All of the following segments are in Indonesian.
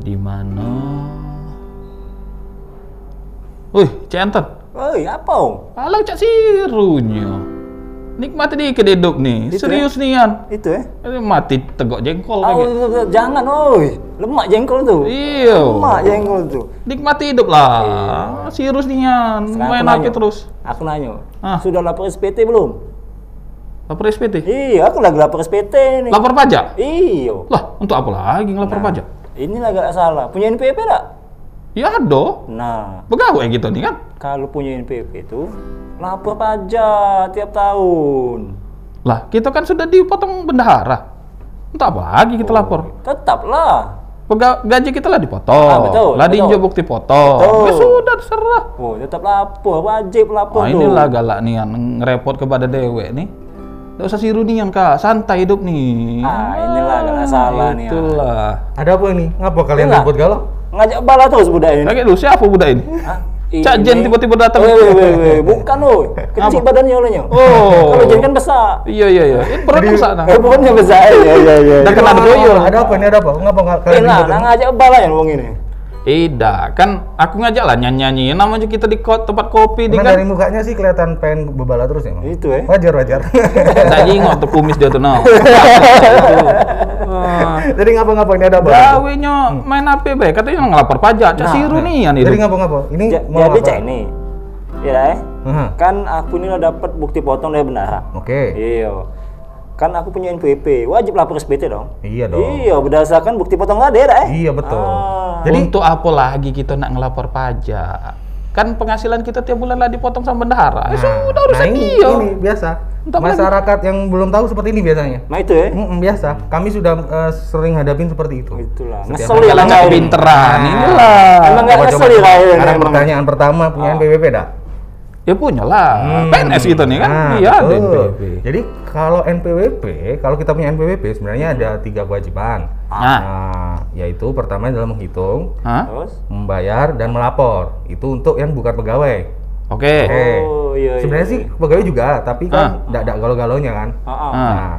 di mana Wih, Cik Anton. Oi, apa? Kalau Cak Sirunya. Nikmati dikit hidup nih. Itu Serius nih Yan. Itu eh? Eh, Mati tegok jengkol Oh, lagi. jangan, oi. Lemak jengkol tuh. Iya. Lemak jengkol tuh. Nikmati hidup lah. Serius nih Yan. Sekarang Main aku nanya. terus. Aku nanya, Ah. sudah lapor SPT belum? Lapor SPT. Iya, aku lagi lapor SPT nih. Lapor pajak. Iya. Lah, untuk apa lagi ngelapor Nah. pajak? Ini lagi gak salah. Punya NPWP tak? Ya ada. Nah, Pegawai gitu nih kan. kalau punya NPWP itu lapor pajak tiap tahun. Lah, kita kan sudah dipotong bendahara. Untuk apa lagi kita lapor? Tetaplah. Pega gaji kita lah dipotong. Ah, betul, lah betul. diinjak bukti potong. Betul. Ya sudah terserah. Oh, tetap lapor, wajib lapor Nah, inilah galak nih yang ngerepot kepada dewek nih. Tidak usah siru nih yang kak, santai hidup nih. Ah, inilah galak salah nih, ah. Itulah. Ada apa ini? Ngapa kalian Enggak. ribut galau? Ngajak bala terus budak ini. Lagi lu siapa budak ini? Hah? Cak Jen tiba-tiba datang. Weh, weh, weh. Bukan, woi. Kecil Apa? badannya olehnya. Oh. Kalau Jen kan besar. Iya iya iya. Ini perut besar nah. Eh, bukannya besar. Iya, iya, iya. Dah kena. Ada apa ini? Ada apa? Ngapa kalian ribut? nah ngajak bala ya wong ini. Tidak, kan aku ngajak lah nyanyi-nyanyi. Namanya kita di ko- tempat kopi di kan. dari mukanya sih kelihatan pengen bebala terus ya, Mang? Itu eh. Wajar, wajar. Saya jingok tuh kumis dia tuh nah. Wah. Jadi ngapa-ngapa ini ada apa? Gawenya main HP be, katanya ngelapor pajak. Cak Nah, siru nih yang Jadi ngapa-ngapa? Ini Ja- mau Jadi apa? cek ini. Iya eh. Aha. Kan aku ini udah dapat bukti potong dari bendahara. Oke. Iya. Kan aku punya NPWP, wajib lapor SPT dong. Iya dong. Iya, berdasarkan bukti potong tadi ya, eh. Iya betul. Ah. Jadi Untuk apa lagi kita nak ngelapor pajak? Kan penghasilan kita tiap bulan lah dipotong sama bendahara. Eh, sudah urusan nah ini, dia. ini biasa. Entah Masyarakat yang belum tahu seperti ini biasanya. Nah itu ya. Mm, biasa. Kami sudah eh, sering hadapin seperti itu. Itulah. Lah nggak kau ini. pinteran, Nah. inilah. Emang nggak lah ini Sekarang emang. pertanyaan pertama punya Ah. NPWP dak? Ya punya lah. Hmm. PNS gitu nih kan. Nah, iya ada. NPWP. Jadi kalau NPWP, kalau kita punya NPWP sebenarnya ada tiga kewajiban. Nah. Nah, yaitu pertama adalah menghitung? Terus? membayar dan melapor. Itu untuk yang bukan pegawai. Oke. Oke. Oh, iya, iya, Sebenarnya iya. sih pegawai juga, tapi kan tidak ada galau-galaunya kan. Ah, ah. Ah. Nah,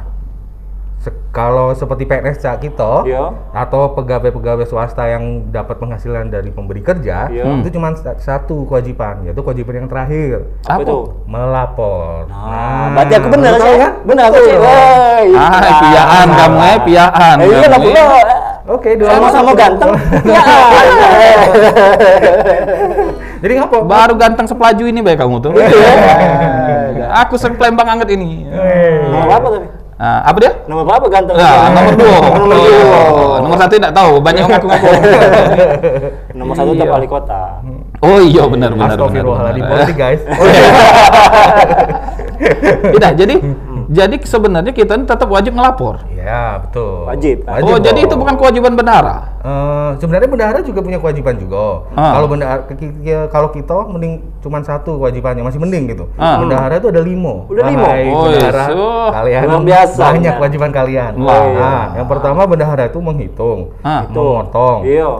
kalau seperti PNS Cak kita Iya. atau pegawai-pegawai swasta yang dapat penghasilan dari pemberi kerja, Iya. itu cuma sa- satu kewajiban, yaitu kewajiban yang terakhir, Apa Apa? itu? melapor. Nah, berarti aku benar betul sih kan? Benar aku sih. Woi. Ah, piaan kamu eh, piaan. Eh, iya pula. eh. Oke, dua Sama-sama satu. ganteng. Ya. Jadi ngapa? Baru ganteng sepelaju ini baik kamu tuh. Iya. Aku sepelembang anget ini. Berapa tapi? Ah, apa dia? Nomor berapa ganteng? Nah, nomor dua. Nomor dua. Oh, nomor satu tidak tahu. Banyak yang ngaku-ngaku. Nomor satu Iya. tetap wali kota. Oh iya benar benar benar. Astagfirullahaladzim, benar. politik guys. Tidak, jadi jadi sebenarnya kita ini tetap wajib ngelapor. Ya betul. Wajib. oh, jadi itu bukan kewajiban bendahara. Eh, sebenarnya bendahara juga punya kewajiban juga. Ah. Kalau bendahara kalau kita mending cuma satu kewajibannya masih mending gitu. Ah. Bendahara itu ada limo. Udah limo? Wahai Oh, bendahara, yes. Oh. kalian Luar biasa. banyak kewajiban kalian. Wah. Nah, yang pertama bendahara itu menghitung, Ah. memotong, Iya.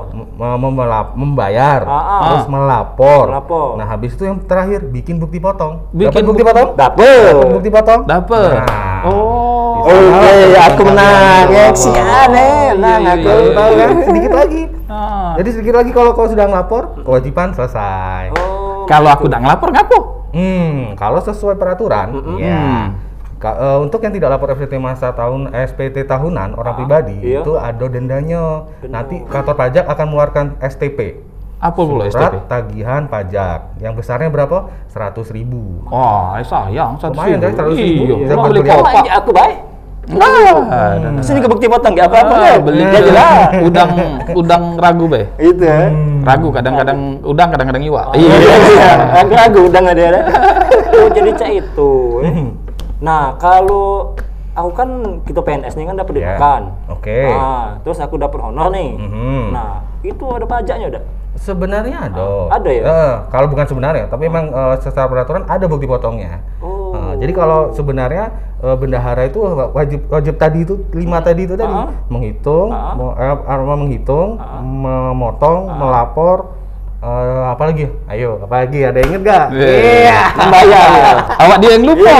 membayar, Ah, ah. terus melapor. Melapor. Nah, habis itu yang terakhir bikin bukti potong. Bikin Dapat bukti bukti- potong? Dapet. Dapat bukti potong? Dapat. Nah. Oh. Oke, aku menang. Ya, sian eh. Menang Iya, aku. iya, iya. Tahu kan? Sedikit lagi. Ah. Jadi sedikit lagi kalau kau sudah ngelapor, kewajiban selesai. Oh. Kalau aku tidak ngelapor ngaku. Hmm, kalau sesuai peraturan, ya. Hmm. Ka- eh, untuk yang tidak lapor SPT masa tahun SPT tahunan orang pribadi iya. itu ada dendanya. Nanti kantor pajak akan mengeluarkan STP. Apa pula STP? Surat tagihan pajak. Yang besarnya berapa? 100.000 ribu. Oh, sayang satu Lumayan, kan, 100 ribu. Iya, beli kopak. aku baik? Ah, Sini ke bukti potong nggak apa-apa Ah, beli Jadi lah. udang udang ragu be. Itu ya. Ragu kadang-kadang udang kadang-kadang iwa. Iya, iya. Aku ragu udah nggak ada. Oh, jadi cak itu. eh. Nah, kalau aku kan kita PNS nih kan dapat makan. Oke. Nah, terus aku dapat honor nih. Mhm. Nah, itu ada pajaknya udah. Sebenarnya ada. Ada ya? Eh, kalau bukan sebenarnya, tapi memang eh, secara peraturan ada bukti potongnya. Oh. Jadi kalau sebenarnya eh, bendahara itu wajib wajib tadi itu lima tadi itu tadi Ah. menghitung, Ah. mo- eh, aroma menghitung, memotong, melapor, eh, apa lagi? Ayo, apa lagi? Ada yang inget gak? Iya. Membayar. Awak dia yang lupa.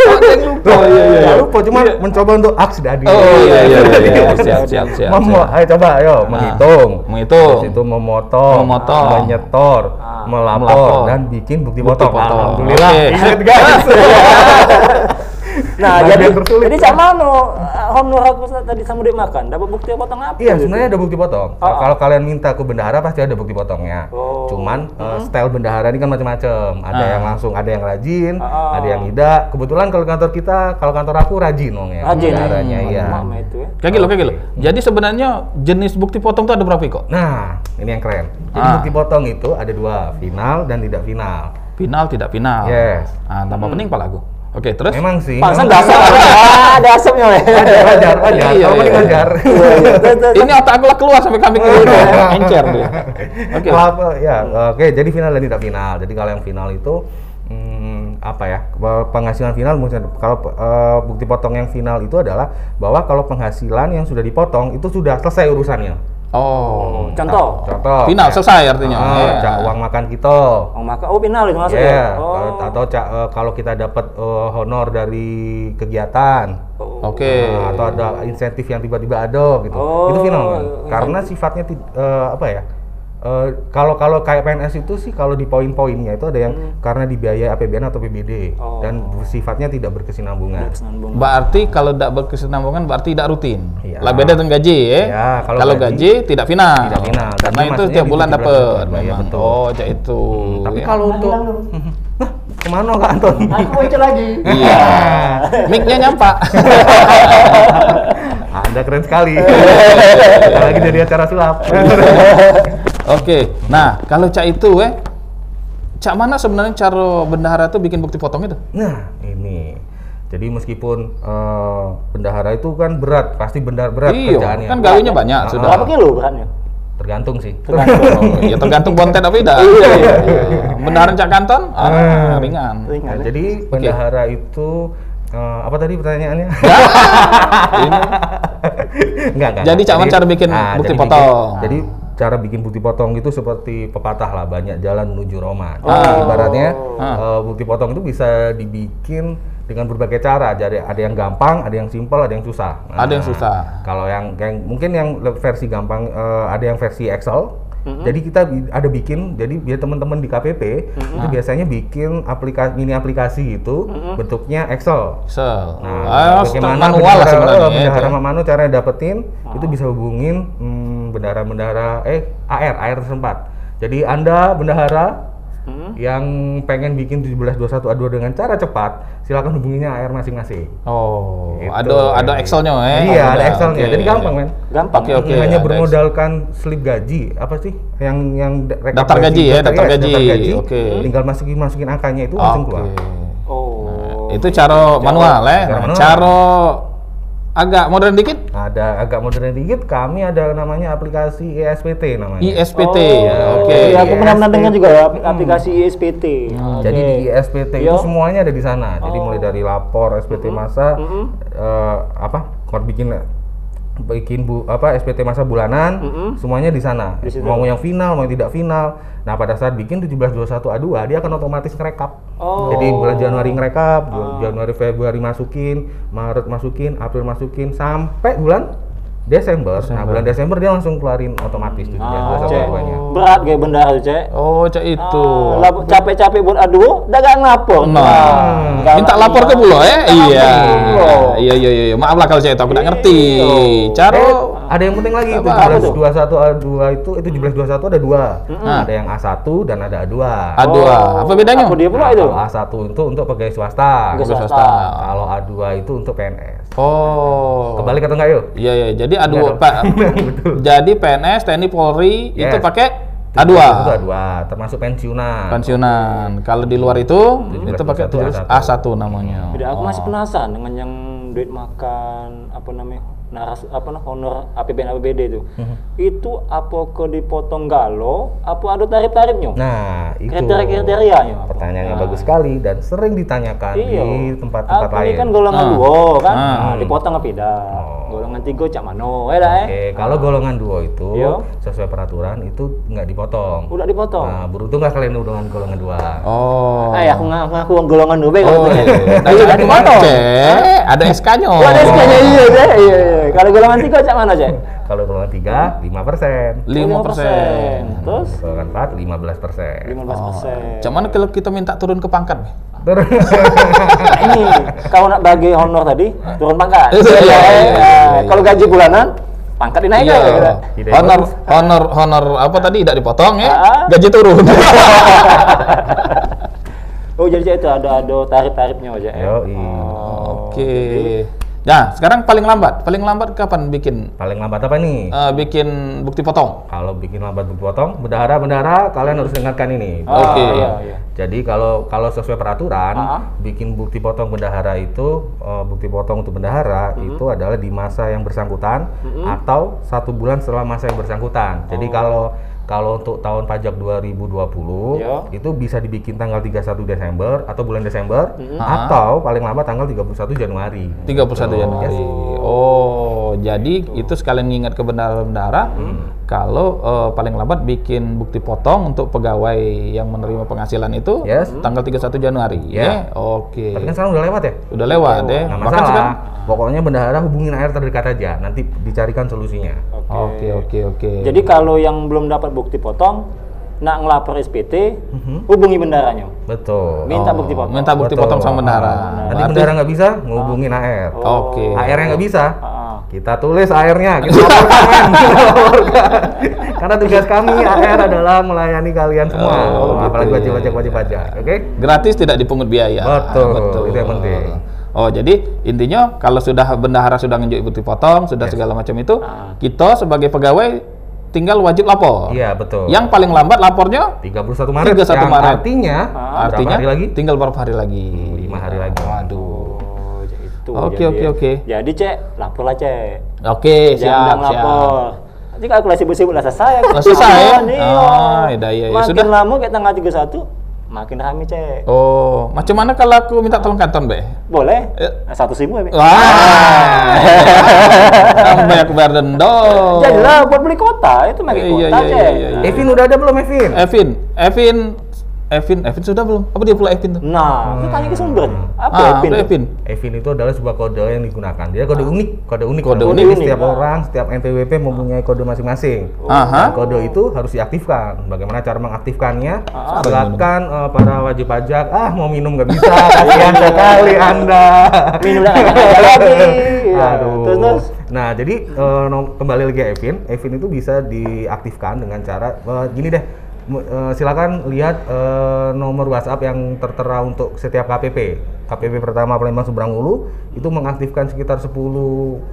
Awak dia yang lupa. Oh Iya, iya, iya. lupa, cuma mencoba untuk aks dari. Oh iya iya iya. iya. Siap siap siap. Memo, ayo coba, ayo menghitung. menghitung. Habis itu memotong, Memotong. menyetor, Ah. melapor, Melapor. dan bikin bukti, Bukti potong. potong. Alhamdulillah. Oke. Ingat guys. Nah, jadi tersulit jadi tuh. sama no honor aku tadi sama dia makan, dapat bukti potong apa? Iya, gitu? sebenarnya ada bukti potong. Oh, oh. Kalau kalian minta ke bendahara pasti ada bukti potongnya. Oh. Cuman eh, style bendahara ini kan macam-macam. Ada Ah. yang langsung, ada yang rajin, Oh, ada yang tidak. Kebetulan kalau kantor kita, kalau kantor aku rajin dong ya. Rajin. bendaharanya Hmm, iya. Ya. Kayak gitu, kayak gitu. Jadi sebenarnya jenis bukti potong itu ada berapa kok? Nah, ini yang keren. Jadi Ah. bukti potong itu ada dua, final dan tidak final. Final tidak final. Yes. Ah, tambah pening pala aku. Oke, terus? Memang sih. Memang- dasar ah, ada asapnya weh. Wajar, wajar, wajar. Iya, Kalau iya. mending wajar. Ini otak aku lah keluar sampai kambing keluar. Encer dia. Oke. Apa- ya, oke. Jadi final dan tidak final. Jadi kalau yang final itu hmm, apa ya? Penghasilan final maksudnya kalau eh, bukti potong yang final itu adalah bahwa kalau penghasilan yang sudah dipotong itu sudah selesai urusannya. Oh. Contoh. Contoh. Final kayak, selesai artinya. ah, Iya. cak uang makan kita. Oh, maka oh final itu maksudnya. Ya, Oh. Atau cak, eh, kalau kita dapat eh, honor dari kegiatan, Oke. Nah, atau ada insentif yang tiba-tiba ada gitu. Oh, itu final kan? iya. Karena sifatnya ti- eh, apa ya? eh, kalau kalau kayak PNS itu sih kalau di poin-poinnya itu ada yang karena dibiayai APBN atau PBD Hmm. Oh. dan sifatnya tidak berkesinambungan. Berkesinambungan. Berarti kalau tidak berkesinambungan berarti tidak rutin. Iya. Lah beda dengan gaji ya. Iya, kalau kalau gaji, gaji, tidak final. tidak final. Karena itu tiap bulan 17 dapat iya, memang. betul. Oh, cak itu. Tapi Ya. kalau untuk ke mana Kak Anton? Aku itu lagi. Iya. Mic-nya nyampak. Anda keren sekali. Kita lagi dari acara sulap. Oke. Nah, kalau cak itu eh Cak mana sebenarnya cara bendahara itu bikin bukti potong itu? Nah, ini. Jadi meskipun eh, bendahara itu kan berat, pasti benar berat Iya, kerjaannya. kan gawainya banyak Ah, sudah. Berapa kilo beratnya? Tergantung sih. Oh, ya tergantung bontet apa tidak. Iya, iya, iya. Bendaharan Cak Kanton? Ah, ringan. Nah, Ringan. ya? jadi bendahara itu eh, apa tadi pertanyaannya? Enggak, enggak. Jadi, Cak, Man, cara bikin ah, bukti jadi potong. jadi cara bikin bukti potong itu seperti pepatah lah, banyak jalan menuju Roma. Jadi Oh. ibaratnya Ah. eh, bukti potong itu bisa dibikin dengan berbagai cara. Jadi ada yang gampang, ada yang simpel, ada yang susah. Nah, Ada yang susah. Kalau yang, yang mungkin yang versi gampang eh, ada yang versi Excel. Jadi kita ada bikin, jadi biar teman-teman di KPP itu biasanya bikin aplikasi mini aplikasi itu bentuknya Excel. sel. Nah, ah, bagaimana manual lah bendahara- sebenarnya. eh, ya. Mamano caranya dapetin itu bisa hubungin hmm, bendahara-bendahara eh AR AR setempat. Jadi Anda bendahara Hmm? yang pengen bikin 1721 A2 dengan cara cepat, silakan hubunginya AR masing-masing. Oh, Gitu. ada ada Excelnya eh. Iya, ada Ada, Excelnya. oke. Jadi gampang, men. Gampang. Oke, oke. Hanya bermodalkan slip gaji, apa sih? Yang yang Daftar gaji ya, daftar yes, gaji. Oke. Tinggal masukin masukin angkanya itu Excel. langsung keluar. Oh. Itu cara manual ya. cara Nah, manual. cara agak modern dikit Ada agak modern dikit, kami ada namanya aplikasi E ESPT namanya. ISPT. Oh, Oke. Iya, aku pernah pernah ISPT. dengar juga ya apl- aplikasi ISPT. Oke. Jadi di ISPT itu Yo. semuanya ada di sana. Jadi mulai dari lapor SPT masa Mm-mm. eh, apa? Bikin bikin bu apa SPT masa bulanan Mm-mm. semuanya di sana. Di. Mau yang final, mau yang tidak final. Nah, pada saat bikin 1721 A2 dia akan otomatis ngerekap. Oh. Jadi bulan Januari ngerekap, bulan Januari Februari masukin, Maret masukin, April masukin sampai bulan Desember. Nah, bulan Desember dia langsung keluarin otomatis 1721 Ah, Cek. A2-nya. Berat kayak benda harus, Cek. Oh, cak itu. Ah, capek-capek buat adu, dah gak ngapor. Nah, Gak minta lapor. lapor ke Bulo ya? Iya. lapor. Iya, iya, iya. Maaf lah kalau saya itu aku ngerti. Iya. Eh, ada yang penting lagi, Apa? 1721 A2 itu itu 1721 ada dua. Mm-mm. Ada yang A1 dan ada A2. A2. Apa bedanya? Apa dia pula Nah, itu? Kalau A1 itu untuk pegawai swasta. Pegawai swasta. swasta. Kalau A2 itu untuk PNS. Oh. Kebalik atau enggak yuk? Iya, iya. Jadi A2 Enggak dong. Pak. Betul. Jadi PNS, TNI, Polri itu Yes. pakai Itu A2. A2, termasuk pensiunan. Pensiunan. Kalau di luar itu Jadi itu pakai 17 tulis A1 namanya. Tidak, aku masih Oh. penasaran dengan yang duit makan apa namanya naras apa nah honor APBN APBD itu Mhm. itu apa ke dipotong galo apa ada tarif tarifnya Nah, itu kriteria kriterianya apa? pertanyaannya Nah, bagus sekali dan sering ditanyakan iya di tempat-tempat lain. ini kan golongan Ah. dua kan Ah. Nah, dipotong apa dah Oh. Golongan tiga cak mano ya dah eh Oke, kalau golongan dua itu Iya. sesuai peraturan itu nggak dipotong. udah dipotong Nah, beruntung nggak kalian dengan golongan dua? Oh. Eh, aku ngaku, ngaku golongan dua baik Oh, kalau iya. Iya, jadi dipotong. cek, ada SK-nya. Oh, ada SK-nya iya, Cek. Iya, iya. Kalau golongan tiga cak mana, Cek? Kalau golongan tiga, lima persen. 5%. Terus Golongan empat, lima belas persen. 15%. Cuman kalau kita minta turun ke pangkat? Terus, Nah, ini kalau nak bagi honor tadi turun pangkat. Iya, iya, Iya, iya, iya. iya. Kalau gaji bulanan pangkat dinaikkan ya. Iya. Ide Honor, honor, honor apa tadi tidak dipotong ya? Ah. Gaji turun. Oh, jadi itu ada ada tarif-tarifnya aja. ya? Oh. Oke. Nah, sekarang paling lambat, paling lambat kapan bikin Paling lambat apa nih? eh, bikin bukti potong? Kalau bikin lambat dipotong, bendahara-bendahara kalian harus dengarkan ini. Oh, Oke. Iya, iya. Jadi kalau kalau sesuai peraturan, Ah. bikin bukti potong bendahara itu eh, bukti potong untuk bendahara Mm-hmm. itu adalah di masa yang bersangkutan atau satu bulan setelah masa yang bersangkutan. Jadi Oh. kalau kalau untuk tahun pajak 2020 Ya. itu bisa dibikin tanggal 31 Desember atau bulan Desember Mm-hmm. atau paling lambat tanggal 31 Januari. 31 Januari. Oh, jadi itu sekalian ngingat ke bendahara-bendahara kalau eh, paling lambat bikin bukti potong untuk pegawai yang menerima penghasilan itu Yes. tanggal 31 Januari. Ya. Ya. Oke. Tapi kan sekarang udah lewat ya? Udah lewat deh. Nggak Bahkan sekarang Pokoknya bendahara hubungin AR terdekat aja. Nanti dicarikan solusinya. Oke, oke, oke. Jadi kalau yang belum dapat bukti potong, nak ngelapor SPT, Mhm. hubungi bendaranya. Betul. Minta Oh, bukti potong. Minta bukti Betul. potong sama bendahara. Nanti Berarti- bendahara nggak bisa, ngehubungin AR. Oke. AR yang nggak bisa, Ah, kita tulis AR-nya, kita laporkan. Karena tugas kami AR adalah melayani kalian semua, Oh, apalagi gitu. wajib pajak wajib pajak, oke? Gratis tidak dipungut biaya. Betul, itu yang penting. Oh, jadi intinya kalau sudah bendahara sudah nunjuk bukti potong, sudah segala macam itu, Ah. kita sebagai pegawai tinggal wajib lapor. Iya betul. Yang paling lambat lapornya 31 Maret, 31 yang Maret. artinya Ah. artinya hari lagi? tinggal berapa hari lagi? Lima hari lagi. Waduh. Oh, jadi itu. Oke, oke, oke. Jadi cek, lapor lah cek. Oke, Jangan siap, siap. lapor. Nanti kalkulasi sibuk lah selesai. Lah selesai, ya? Iya. Ah, iya, iya, iya. Makin Sudah. lama kayak tanggal 31, makin rame cek. Oh, macam mana kalau aku minta tolong kanton, Be? Boleh? Eh. Nah, Satu ribu ya, Be? Wah. Sampai aku bayar denda. Jadi lah buat beli kota, itu pakai Iya, kota iya, cek. iya, iya, iya. Evin udah ada belum Evin? Evin, Evin, Evin, Evin sudah belum? Apa dia pula Evin tuh? Nah, itu tanya ke sumbernya. Apa ah, apa Evin? Evin itu adalah sebuah kode yang digunakan. Dia kode unik, kode unik. Kode Jadi unik. Setiap Ah. orang, setiap NPWP mempunyai kode masing-masing. Aha. Dan kode itu harus diaktifkan. Bagaimana cara mengaktifkannya? Ah. Silakan eh, para wajib pajak. Ah, mau minum nggak bisa. Kasihan sekali Anda. Minum lagi. Iya. Aduh. Terus, terus. Nah, jadi nom- kembali lagi Evin. Evin itu bisa diaktifkan dengan cara eh, gini deh. Eh, silakan lihat eh, nomor WhatsApp yang tertera untuk setiap KPP. KPP pertama Palembang Seberang Ulu itu mengaktifkan sekitar 10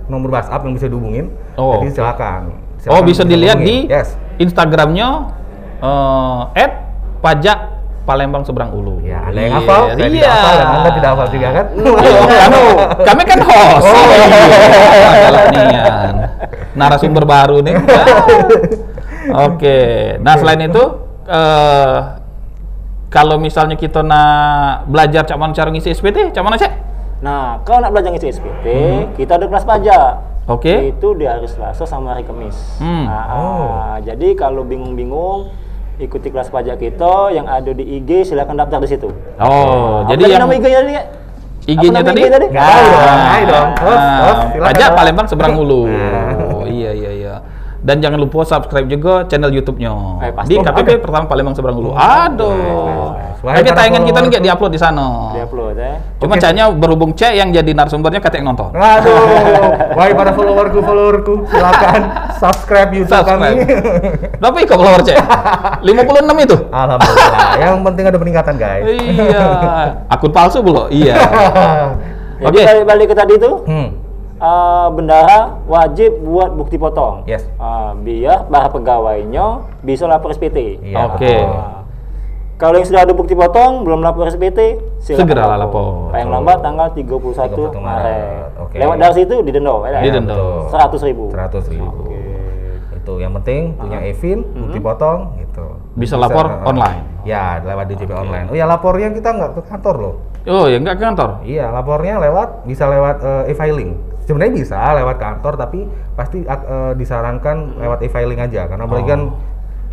nomor WhatsApp yang bisa dihubungin. Oh, Jadi oke. silakan. Oh, Silakan bisa dilihat di. Yes. Instagramnya eh pajak Palembang Seberang Ulu. Ya, ada yang Yes, hafal, saya tidak iya. hafal dan Anda tidak hafal juga kan? Anu, kami kan host. Oh, iya. Narasumber baru nih. Oke. Nah, selain itu eh kalau misalnya kita nak belajar cak mana cara ngisi SPT, cak mana cek? Nah, kalau nak belajar ngisi SPT, kita ada kelas pajak. Hmm. Oke. Itu di hari Selasa sama hari Kamis. Hmm. Nah, Oh. ah, jadi kalau bingung-bingung, ikuti kelas pajak kita yang ada di IG, silakan daftar di situ. Oh, Apa jadi yang nama IG-nya tadi? IG-nya tadi? IG tadi? Nggak tahu dong, Ah, ayo dong. Host, host, silakan Pajak. Palembang seberang ulu. Nah. Oh, iya iya iya. Dan jangan lupa subscribe juga channel YouTube-nya. Eh, pasti. di KPP pertama Palembang seberang ulu. Aduh. nice. Wahai Tapi tayangan kita nih nggak diupload di sana. Di-upload ya. Cuma Oke. caranya berhubung cek yang jadi narasumbernya kata yang nonton. Aduh, wahai para followerku, followerku, silakan subscribe YouTube Subscribe. kami. Berapa ikut follower cek? 56 itu? Alhamdulillah. Yang penting ada peningkatan, guys. iya. Akun palsu belum? Iya. Oke. balik-balik ke tadi itu, hmm. Eh, bendara wajib buat bukti potong. Yes. Ah, biar para pegawainya bisa lapor SPT. Iya, Oke. betul. Ah. Kalau yang sudah ada bukti potong, belum lapor SPT, Segeralah lapor. Paling lambat tanggal 31 31 Maret. Maret. Oke. Lewat dari situ didenda, ya? Didenda. betul. 100 ribu. 100 ribu. Itu yang penting punya EVIN, bukti potong gitu. Bisa lapor eh, online. Ya, lewat DJP online. Oh ya lapornya kita nggak ke kantor loh. Oh ya nggak ke kantor. Iya, lapornya lewat bisa lewat eh, e-filing. Sebenarnya bisa lewat kantor tapi pasti eh, disarankan lewat e-filing aja karena apalagi kan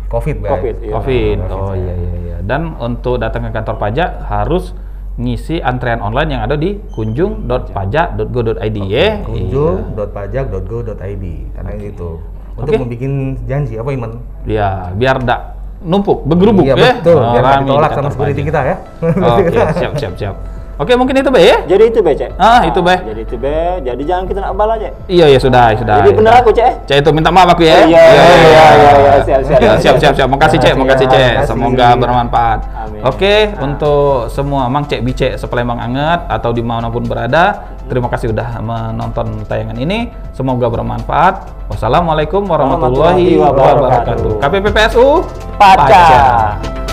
COVID, Bay. Covid, iya. Covid. Oh iya iya iya. Dan untuk datang ke kantor pajak harus ngisi antrean online yang ada di kunjung.pajak.go.id ya. kunjung.pajak.go.id karena itu untuk Oke. membuat janji apa Iman? Iya, biar tidak numpuk, bergerubuk iya ya. betul, biar rame di ditolak sama security pajak. kita ya. Oke, siap siap siap. Oke, mungkin itu Bay ya. Jadi itu be, Cek. Ah, itu, Be. Jadi itu be. Jadi jangan kita nak bal aja. Iya ya sudah sudah. Jadi bener aku, Cek. Cek itu minta maaf aku ya. Iya, iya, iya, iya, siap, siap. Ya, siap siap siap. Makasih Cek, makasih Cek. Semoga bermanfaat. Amin. Oke, untuk semua Mang Cek Bicek sepelembang anget atau di mana pun berada, terima kasih sudah menonton tayangan ini. Semoga bermanfaat. Wassalamualaikum warahmatullahi wabarakatuh. KPPPSU Pajak.